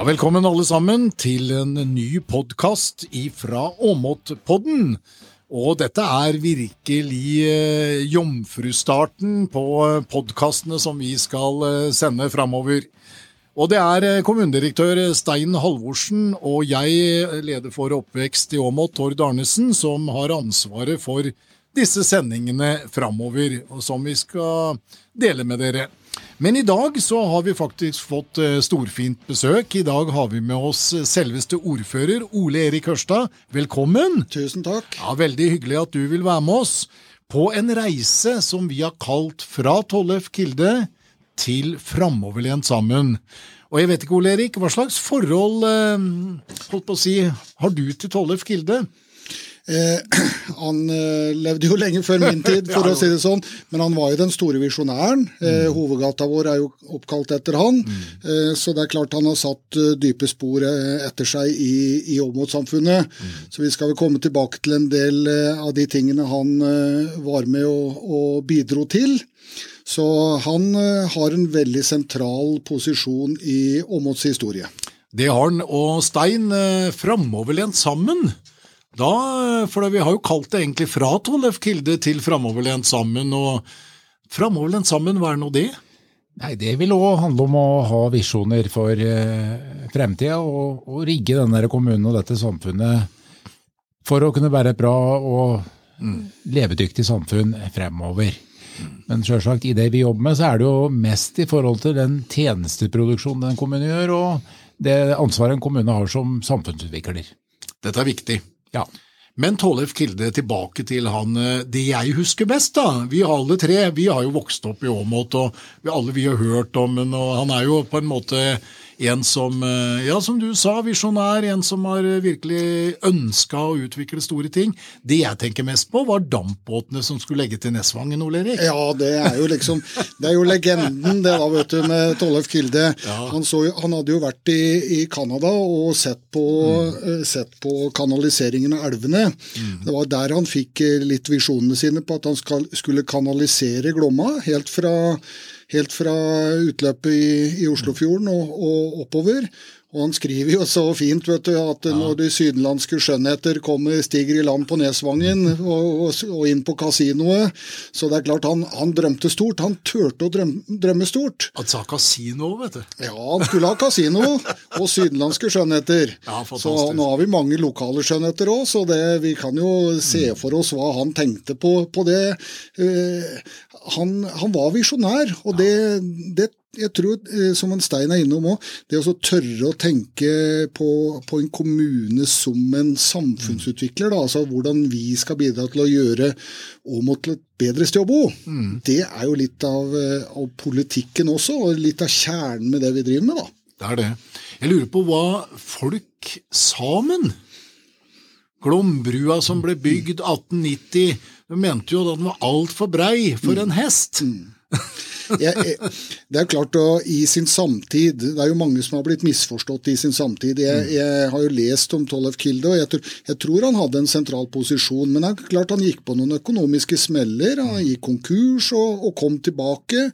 Ja, velkommen alle sammen til en ny podkast ifra Åmotpodden. Og dette er virkelig eh, jomfrustarten på eh, podkastene som vi skal eh, sende framover. Og det er kommunedirektør Stein Halvorsen og jeg, leder for oppvekst i Åmot, Tord Arnesen, som har ansvaret for disse sendingene framover, som vi skal dele med dere. Men i dag så har vi faktisk fått eh, storfint besøk. I dag har vi med oss selveste ordfører Ole Erik Hørstad. Velkommen! Tusen takk. Ja, Veldig hyggelig at du vil være med oss på en reise som vi har kalt Fra Tollef Kilde til Framoverlent sammen. Og jeg vet ikke, Ole Erik, hva slags forhold eh, holdt på å si, har du til Tollef Kilde? Eh, han eh, levde jo lenge før min tid, for Ja, å si det sånn, men han var jo den store visjonæren. Eh, hovedgata vår er jo oppkalt etter han, eh, så det er klart han har satt eh, dype spor eh, etter seg i, i Åmot-samfunnet. Så vi skal vel komme tilbake til en del av de tingene han var med og, og bidro til. Så han har en veldig sentral posisjon i Åmots historie. Det har han. Og Stein, framoverlent sammen. Da, eh, for vi har jo kalt det egentlig fra Tollef Kilde til framoverlent sammen. og Framoverlent sammen, hva er nå det? Nei, Det vil òg handle om å ha visjoner for eh, fremtida, og, og rigge denne kommunen og dette samfunnet for å kunne være et bra og levedyktig samfunn fremover. Men selvsagt, i det vi jobber med, så er det jo mest i forhold til den tjenesteproduksjonen den kommunen gjør, og det ansvaret en kommune har som samfunnsutvikler. Dette er viktig. Ja. Men Tollef Kilde, tilbake til han eh, det jeg husker best. da. Vi alle tre vi har jo vokst opp i Åmot, og vi, alle vi har hørt om ham. og Han er jo på en måte en som, eh, ja, som du sa, visjonær. En som har eh, virkelig ønska å utvikle store ting. Det jeg tenker mest på, var dampbåtene som skulle legge til Nesvangen, Ole Erik. Ja, det er jo liksom Det er jo legenden, det da, vet du, med Tollef Kilde. Han, så, han hadde jo vært i, i Canada og sett på, mm. sett på kanaliseringen av elvene. Det var der han fikk eh, litt visjonene sine på at han skal, skulle kanalisere Glomma helt fra, helt fra utløpet i, i Oslofjorden og, og oppover. Og han skriver jo så fint vet du, at når de sydenlandske skjønnheter kommer, stiger i land på Nesvangen og, og, og inn på kasinoet Så det er klart, han, han drømte stort. Han turte å drømme, drømme stort. Han sa kasino, vet du. Ja, han skulle ha kasino og sydenlandske skjønnheter. Ja, så nå har vi mange lokale skjønnheter òg, så det, vi kan jo se for oss hva han tenkte på, på det. Uh, han, han var visjonær, og det, det jeg tror, eh, som en Stein er innom òg, det å så tørre å tenke på, på en kommune som en samfunnsutvikler, da, altså hvordan vi skal bidra til å gjøre Åmot til et bedre sted å bo, det er jo litt av, eh, av politikken også, og litt av kjernen med det vi driver med. da. Det er det. Jeg lurer på hva folk sammen Glombrua som ble bygd 1890, de mente jo at den var altfor brei for en hest. jeg, jeg, det er klart og, I sin samtid Det er jo mange som har blitt misforstått i sin samtid. Jeg, jeg har jo lest om Tollef Kilde, og jeg, tror- han hadde en sentral posisjon. Men det er klart han gikk på noen økonomiske smeller. Han gikk konkurs og, og kom tilbake.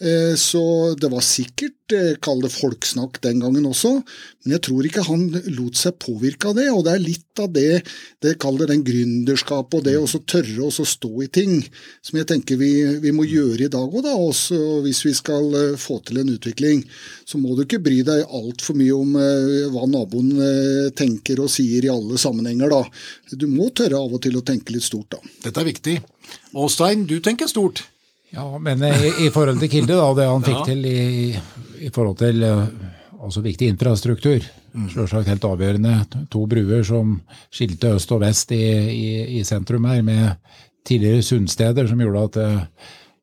Eh, så det var sikkert eh, kall det folksnakk den gangen også. Men jeg tror ikke han lot seg påvirke av det. Og det er litt av det det kaller den gründerskapet og det å så tørre å stå i ting, som jeg tenker vi, vi må gjøre i dag òg, da. Også hvis vi skal eh, få til en utvikling. Så må du ikke bry deg altfor mye om eh, hva naboen eh, tenker og sier i alle sammenhenger, da. Du må tørre av og til å tenke litt stort, da. Dette er viktig. Åstein, du tenker stort. Ja, men i, i forhold til Kilde, da, det han fikk Ja. til i, i forhold til eh, altså viktig infrastruktur, selvsagt helt avgjørende. To bruer som skilte øst og vest i, i, i sentrum her, med tidligere sundsteder som gjorde at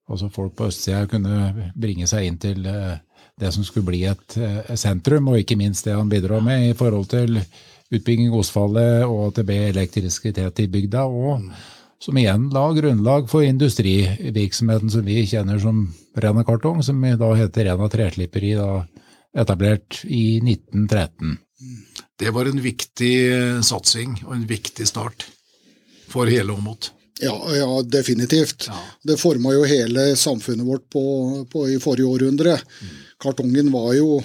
altså folk på østsida kunne bringe seg inn til eh, det som skulle bli et sentrum, og ikke minst det han bidro med i forhold til utbygging Osfallet og at det ble elektrisitet i bygda. og som igjen la grunnlag for industrivirksomheten som vi kjenner som Rena Kartong, som da heter Rena Treslipperi, da etablert i 1913. Det var en viktig eh, satsing og en viktig start for hele Åmot. Ja, ja definitivt. Det forma jo hele samfunnet vårt på, på, i forrige århundre. Kartongen var jo,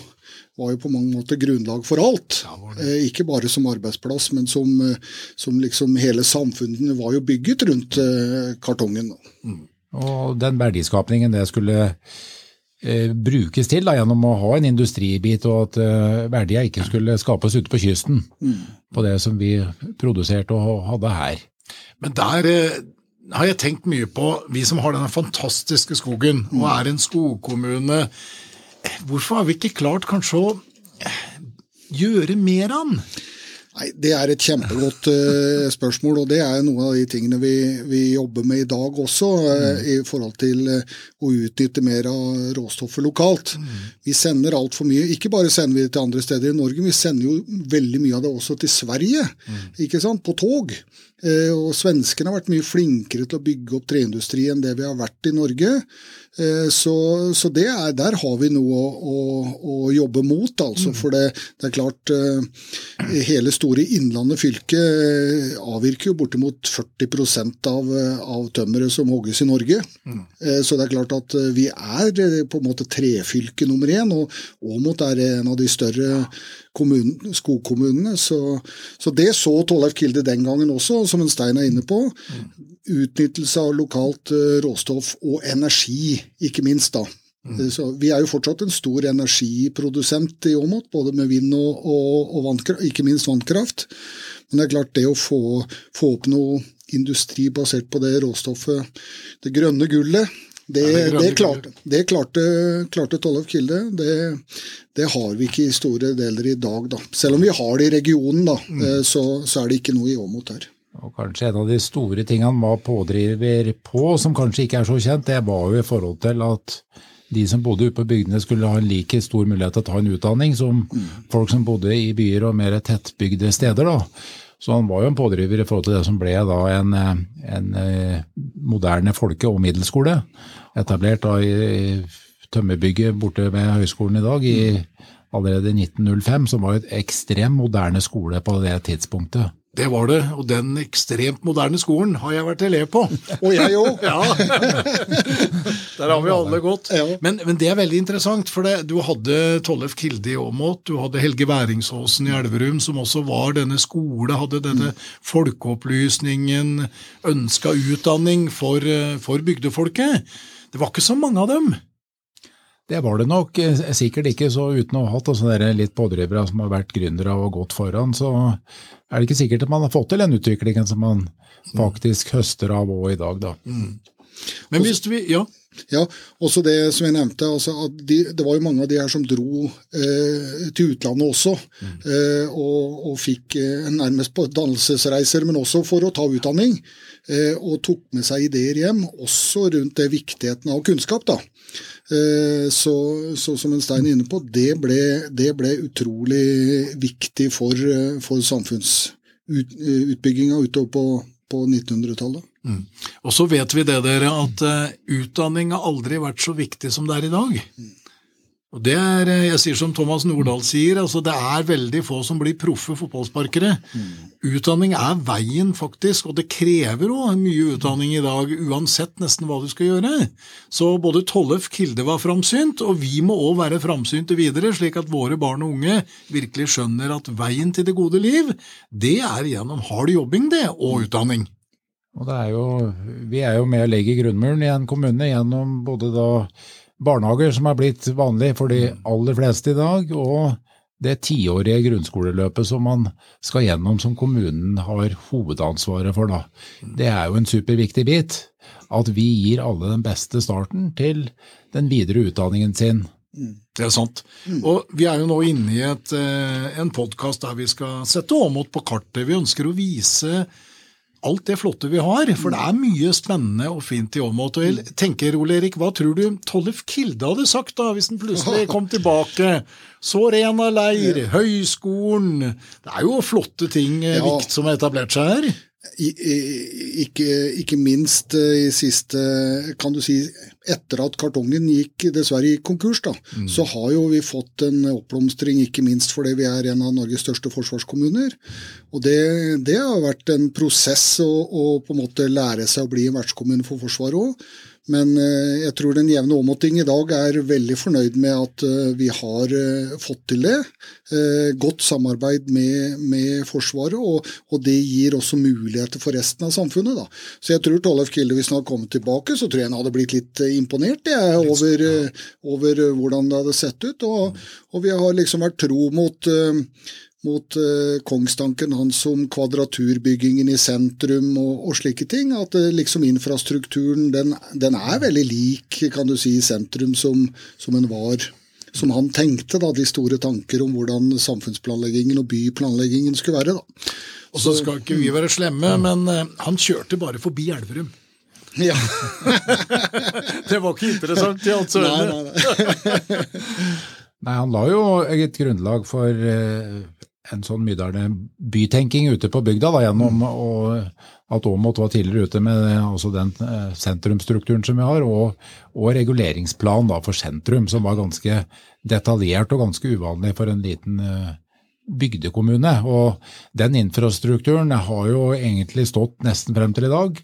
var jo på mange måter grunnlag for alt. Eh, ikke bare som arbeidsplass, men som, eh, som liksom hele samfunnet var jo bygget rundt eh, kartongen. Mm. Og den verdiskapningen det skulle eh, brukes til da, gjennom å ha en industribit, og at eh, verdier ikke skulle skapes ute på kysten mm. på det som vi produserte og hadde her. Men der har jeg tenkt mye på, vi som har denne fantastiske skogen og mm. er en skogkommune. Hvorfor har vi ikke klart kanskje å gjøre mer av den? Nei, Det er et kjempegodt uh, spørsmål, og det er noen av de tingene vi, vi jobber med i dag også, uh, mm. i forhold til uh, å utnytte mer av råstoffet lokalt. Mm. Vi sender altfor mye. Ikke bare sender vi det til andre steder i Norge, vi sender jo veldig mye av det også til Sverige, mm. ikke sant, på tog. Og svenskene har vært mye flinkere til å bygge opp treindustri enn det vi har vært i Norge. Så, så er, der har vi noe å, å, å jobbe mot, altså. For det, det, er klart Hele store Innlandet fylke eh, avvirker jo bortimot 40% av, av tømmeret som hogges i Norge. Mm. Så det er klart at vi er på en måte trefylke nummer én, og Åmot er en av de større kommunen, skogkommunene. Så, så, det så Tollef Kilde den gangen også, som en Stein er inne på. Mm utnyttelse av lokalt eh, råstoff og energi, ikke minst. da. Mm. Så vi er jo fortsatt en stor energiprodusent i Åmot, både med vind og, og, og vannkraft, ikke minst vannkraft. Men det er klart det å få, få opp noe industri basert på det råstoffet, det grønne gullet, det, det, det, klarte, det klarte, klarte Tollef Kilde. Det, det, har vi ikke i store deler i dag. da. Selv om vi har det i regionen, da, mm. Eh, så, så, er det ikke noe i Åmot her. Og kanskje en av de store tingene han var pådriver på, som kanskje ikke er så kjent, det var jo i forhold til at de som bodde ute på bygdene skulle ha en like stor mulighet til å ta en utdanning som folk som bodde i byer og mer tettbygde steder. da. Så han var jo en pådriver i forhold til det som ble da en, en eh, moderne folke- og middelskole, etablert da i tømmerbygget borte ved høyskolen i dag i allerede 1905, som var et ekstremt moderne skole på det tidspunktet. Det var det, og den ekstremt moderne skolen har jeg vært elev på. Og jeg òg! ja. Der har vi alle gått. Ja. Men, men, det er veldig interessant, for det, du hadde Tollef Kilde i Åmot, du hadde Helge Væringsåsen i Elverum, som også var denne skole, hadde denne mm. folkeopplysningen, ønska utdanning for, for bygdefolket. Det var ikke så mange av dem. Det var det nok eh, sikkert ikke, så uten å ha hatt sånne litt pådrivere som har vært gründere og gått foran, så er det ikke sikkert at man har fått til den utviklingen som man faktisk høster av òg i dag, da. Mm. Men hvis vi, ja. Ja, også det som jeg nevnte, altså de, det var jo mange av de her som dro eh, til utlandet også. Mm. Eh, og, og, fikk eh, nærmest på dannelsesreiser, men også for å ta utdanning. Eh, og tok med seg ideer hjem, også rundt det viktigheten av kunnskap. da. Eh, så, så, som en Stein er inne på, det ble, det ble utrolig viktig for, eh, for samfunnsutbygginga utover på, på 1900-tallet. Mm. Og så vet vi det, dere, at uh, utdanning har aldri vært så viktig som det er i dag. Mm. Og det er, eh, Jeg sier som Thomas Nordahl sier, altså det er veldig få som blir proffe fotballsparkere. Mm. Utdanning er veien, faktisk, og det krever jo mye utdanning i dag, uansett nesten hva du skal gjøre. Så både Tollef Kilde var framsynt, og vi må òg være framsynte videre, slik at våre barn og unge virkelig skjønner at veien til det gode liv, det er gjennom hard jobbing, det, og utdanning. Og er jo, vi er jo med å legge grunnmuren i en kommune gjennom både da barnehager, som er blitt vanlig for de mm. aller fleste i dag, og det tiårige grunnskoleløpet som man skal gjennom, som kommunen har hovedansvaret for. Da. Mm. Det er jo en superviktig bit. At vi gir alle den beste starten til den videre utdanningen sin. Mm. Det er sant. Og vi er jo nå inne i et, eh, en podkast der vi skal sette Åmot på kartet. Vi ønsker å vise alt det flotte vi har. For det er mye spennende og fint i Åmot. Og jeg tenker, Ole Erik, hva tror du Tollef Kilde hadde sagt da, hvis han plutselig kom tilbake? Så Rena leir, høyskolen Det er jo flotte ting Vikt, ja. som har etablert seg her. Ikke, ikke, minst eh, i siste, kan du si, etter at kartongen gikk dessverre i konkurs, da, mm. så har jo vi fått en oppblomstring, ikke minst fordi vi er en av Norges største forsvarskommuner. Og det, det har vært en prosess å, å, på en måte lære seg å bli en vertskommune for Forsvaret òg. Men eh, jeg tror den jevne åmoting i dag er veldig fornøyd med at eh, vi har eh, fått til det. Godt samarbeid med, med Forsvaret, og, og, det gir også muligheter for resten av samfunnet. Da. Så jeg tror Tollef Kilde, hvis han hadde kommet tilbake, så tror jeg han hadde blitt litt imponert jeg, over, over, hvordan det hadde sett ut. Og, og vi har liksom vært tro mot mot uh, kongstanken hans om kvadraturbyggingen i sentrum og, og slike ting. At uh, liksom infrastrukturen den, den, er veldig lik kan du si, i sentrum som, som en var. Som han tenkte, da, de store tanker om hvordan samfunnsplanleggingen og byplanleggingen skulle være. da. Og så skal ikke vi være slemme, men uh, han kjørte bare forbi Elverum. Ja. det var ikke interessant i alt øyne. Nei, nei, nei. nei, han la jo et grunnlag for en sånn Mydalen-bytenking ute på bygda, da, gjennom mm. at Åmot var tidligere ute med altså den eh, sentrumsstrukturen som vi har, og, og reguleringsplan da, for sentrum, som var ganske detaljert og ganske uvanlig for en liten uh, bygdekommune. Og den infrastrukturen har jo egentlig stått nesten frem til i dag.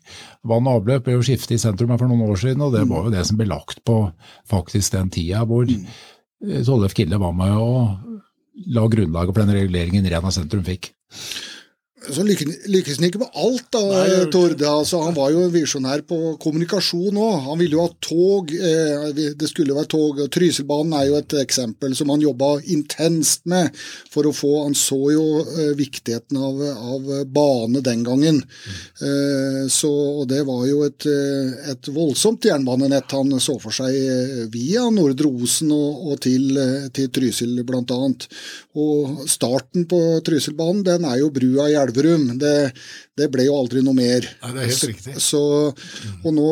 Vann og avløp ble jo skiftet i sentrum for noen år siden, og det var jo det som ble lagt på faktisk den tida hvor mm. Tollef Kille var med og la grunnlaget for den reguleringen Rena sentrum fikk. Så lykkes han ikke med alt, da, Nei, Torde. Altså, han var jo en visjonær på kommunikasjon òg. Han ville jo ha tog. Eh, det skulle være tog. Trysilbanen er jo et eksempel som han jobba intenst med for å få Han så jo eh, viktigheten av, av bane den gangen. Mm. Så det var jo et, et voldsomt jernbanenett han så for seg via Nordre Osen og, og til, til Trysil, bl.a. Og starten på Trysilbanen den er jo brua i elva Elverum. Det, det, ble jo aldri noe mer. Nei, det er helt riktig. Så, og nå,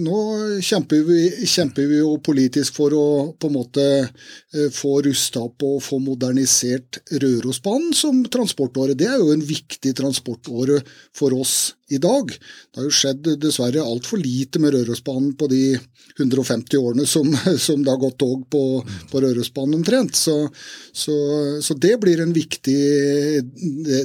nå kjemper, vi, kjemper, vi, jo politisk for å på en måte eh, få rusta opp og få modernisert Rørosbanen som transportåre. Det er jo en viktig transportåre for oss i dag. Det har jo skjedd dessverre altfor lite med Rørosbanen på de 150 årene som, som det har gått tog på, på Rørosbanen omtrent. Så, så, så, det blir en viktig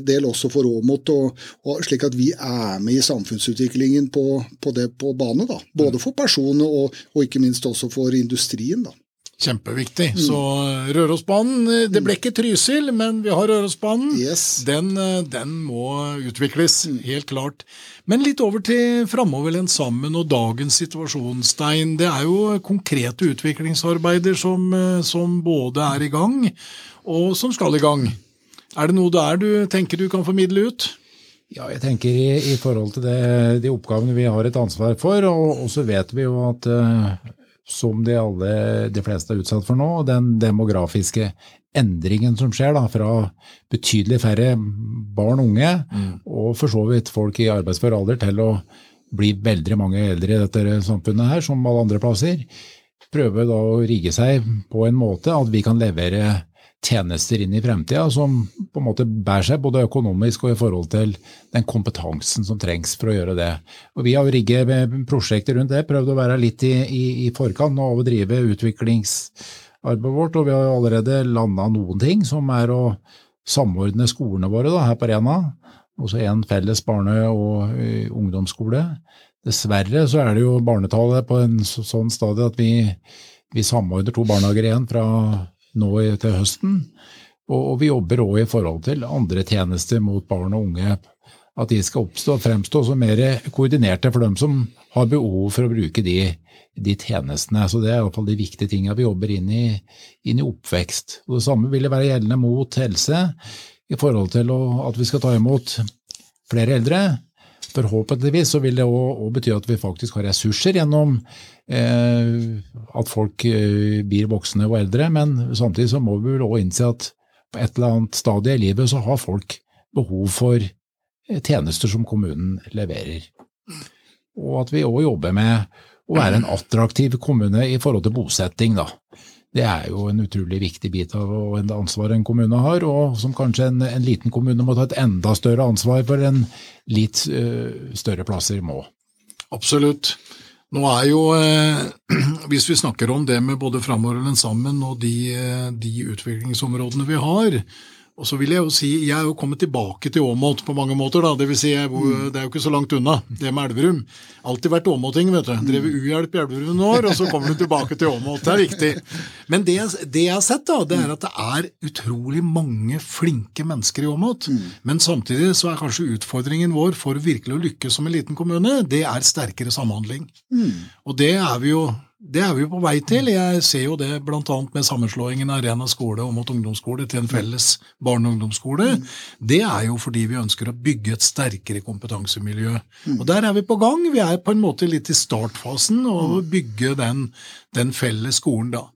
del også for Åmot, og, og, slik at vi er med i samfunnsutviklingen på, på det på bane. da. Både for personene og, og ikke minst også for industrien. da. Kjempeviktig. Mm. Så eh, Rørosbanen eh, Det ble ikke Trysil, men vi har Rørosbanen. Yes. Den, eh, den, må utvikles, mm. helt klart. Men litt over til framoverlent sammen og dagens situasjon, Stein. Det er jo konkrete utviklingsarbeider som, som både er i gang, og som skal i gang. Er det noe der du tenker du kan formidle ut? Ja, jeg tenker i, i forhold til det, de oppgavene vi har et ansvar for, og, og så vet vi jo at uh, som de, alle, de fleste er utsatt for nå, den demografiske endringen som skjer, da, fra betydelig færre barn og unge, mm. og for så vidt folk i arbeidsfør alder, til å bli veldig mange eldre i dette samfunnet her, som alle andre plasser, prøve da å rigge seg på en måte at vi kan levere tjenester inn i fremtida som på en måte bærer seg både økonomisk og i forhold til den kompetansen som trengs for å gjøre det. Og Vi har rigget prosjekter rundt det, prøvd å være litt i, i, i forkant og drive utviklingsarbeidet vårt. Og vi har allerede landa noen ting, som er å samordne skolene våre da, her på Rena. Også en felles barne- og ungdomsskole. Dessverre så er det jo barnetallet på en sånn stadie at vi, vi samordner to barnehager igjen fra nå til høsten. Og, vi jobber òg i forhold til andre tjenester mot barn og unge. At de skal oppstå fremstå som mer koordinerte for dem som har behov for å bruke de, de tjenestene. Så Det er iallfall de viktige tingene vi jobber inn i, inn i oppvekst. Og Det samme vil være gjeldende mot helse, i forhold til å, at vi skal ta imot flere eldre. Forhåpentligvis så vil det òg bety at vi faktisk har ressurser gjennom eh, at folk eh, blir voksne og eldre, men samtidig så må vi vel òg innse at på et eller annet stadie i livet så har folk behov for eh, tjenester som kommunen leverer. Og at vi òg jobber med å være en attraktiv kommune i forhold til bosetting, da. Det er jo en utrolig viktig bit av en ansvar en kommune har, og som kanskje en, en liten kommune må ta et enda større ansvar for enn litt uh, større plasser må. Absolutt. Nå er jo, eh, Hvis vi snakker om det med både Framover sammen og de, eh, de utviklingsområdene vi har, og så vil Jeg jo si, jeg er jo kommet tilbake til Åmot på mange måter. da, det vil si, jeg, Det er jo ikke så langt unna, det med Elverum. Alltid vært åmoting. vet du. Drevet uhjelp i Elverum noen år, og så kommer du tilbake til Åmot. Det er viktig. Men det, det, jeg har sett, da, det er at det er utrolig mange flinke mennesker i Åmot. Men samtidig så er kanskje utfordringen vår for virkelig å lykkes som en liten kommune, det er sterkere samhandling. Og det er vi jo det er vi jo på vei til. Jeg ser jo det bl.a. med sammenslåingen av Arena skole og mot ungdomsskole til en felles barne- og ungdomsskole. Det er jo fordi vi ønsker å bygge et sterkere kompetansemiljø. Og der er vi på gang. Vi er på en måte litt i startfasen og bygge den, den felles skolen da.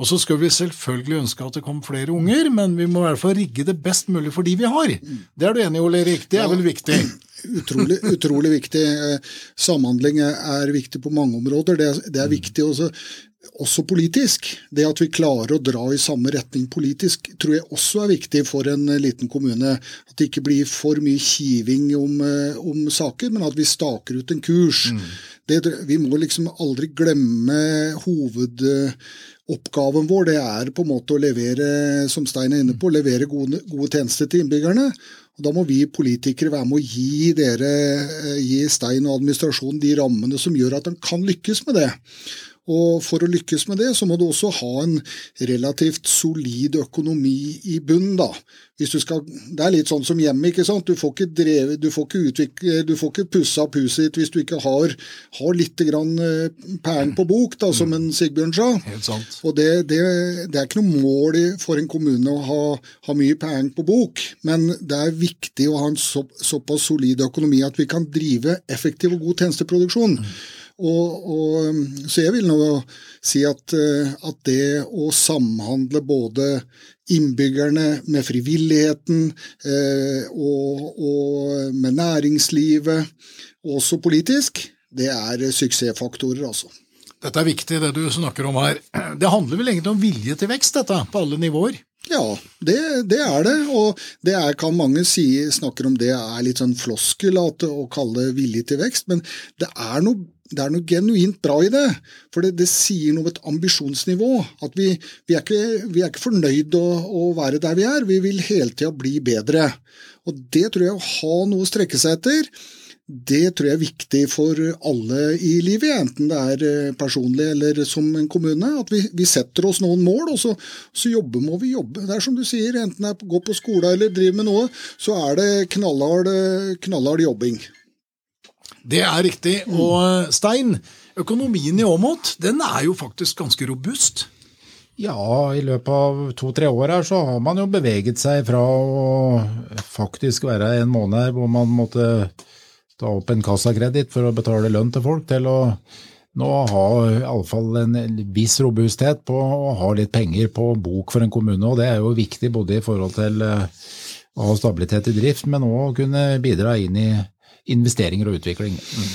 Og så skal vi selvfølgelig ønske at det kommer flere unger, men vi må i hvert fall rigge det best mulig for de vi har. Det er du enig i, Ole Erik? Det er vel viktig? Utrolig, utrolig viktig. Samhandling er viktig på mange områder. Det det er viktig også, også, politisk. Det at vi klarer å dra i samme retning politisk, tror jeg også er viktig for en liten kommune. At det ikke blir for mye kiving om, om saker, men at vi staker ut en kurs. Mm. Det, vi må liksom aldri glemme hoved oppgaven vår det er på en måte å levere som Stein er inne på, levere gode, gode tjenester til innbyggerne. Og Da må vi politikere være med å gi dere, gi Stein og administrasjonen de rammene som gjør at en kan lykkes med det. Og For å lykkes med det, så må du også ha en relativt solid økonomi i bunnen. da. Hvis du skal, Det er litt sånn som hjemme. ikke sant? Du får ikke, drevet, du får ikke, utvikle, du får ikke pussa opp huset ditt hvis du ikke har, har litt grann eh, på bok, da, som en Sigbjørn sa. Helt sant. Og det, det, det, er ikke noe mål for en kommune å ha, ha mye pæren på bok, men det er viktig å ha en så, såpass solid økonomi at vi kan drive effektiv og god tjenesteproduksjon. Mm. Og, og, så jeg vil nå si at, eh, at, det å samhandle både innbyggerne med frivilligheten eh, og, og, med næringslivet, også politisk, det er suksessfaktorer, altså. Dette er viktig, det du snakker om her. Det handler vel egentlig om vilje til vekst, dette, på alle nivåer? Ja, det, det, er det. Og det er, kan mange si, snakker om det er litt sånn floskel at, å kalle vilje til vekst, men det er noe det er noe genuint bra i det. For det, det sier noe om et ambisjonsnivå. At vi, vi, er, ikke, vi er ikke fornøyd å, å, være der vi er, vi vil hele tida bli bedre. Og det tror jeg å ha noe å strekke seg etter, det tror jeg er viktig for alle i livet, enten det er eh, personlig eller som en kommune. At vi, vi setter oss noen mål, og så, så, jobber må vi jobbe. Det er som du sier, enten det er gå på skole eller drive med noe, så er det knallhard jobbing. Det er riktig. Og eh, Stein, økonomien i Åmot den er jo faktisk ganske robust. Ja, i løpet av to-tre år her så har man jo beveget seg fra å faktisk være en måned hvor man måtte ta opp en kassakreditt for å betale lønn til folk, til å nå ha iallfall en viss robusthet på å ha litt penger på bok for en kommune. og Det er jo viktig både i forhold til eh, å ha stabilitet i drift, men òg kunne bidra inn i investeringer og utvikling. Mm.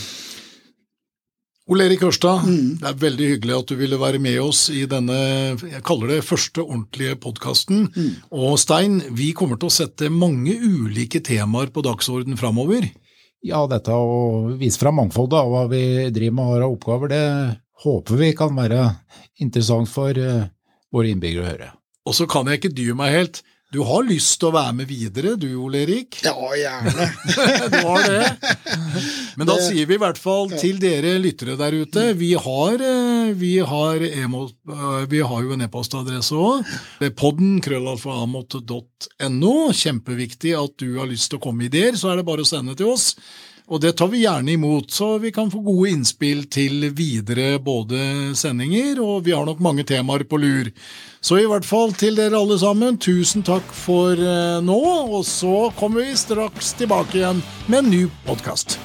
Ole Erik Ørstad, mm. det er veldig hyggelig at du ville være med oss i denne jeg kaller det første ordentlige podkasten. Mm. Og Stein, vi kommer til å sette mange ulike temaer på dagsorden framover. Ja, dette å vise fram mangfoldet av hva vi driver med og har av oppgaver, det håper vi kan være interessant for uh, våre innbyggere å høre. Og så kan jeg ikke dy meg helt. Du har lyst til å være med videre du, Ole Erik? Ja, gjerne. du har det. Men da sier vi i hvert fall til dere lyttere der ute Vi har, eh, vi har, emo, eh, vi har jo en e-postadresse òg. Podden krøllalfaamot.no. Kjempeviktig at du har lyst til å komme med ideer, så er det bare å sende til oss. Og det tar vi gjerne imot, så vi kan få gode innspill til videre både sendinger, og vi har nok mange temaer på lur. Så i hvert fall til dere alle sammen, tusen takk for eh, nå, og så kommer vi straks tilbake igjen med en ny podkast.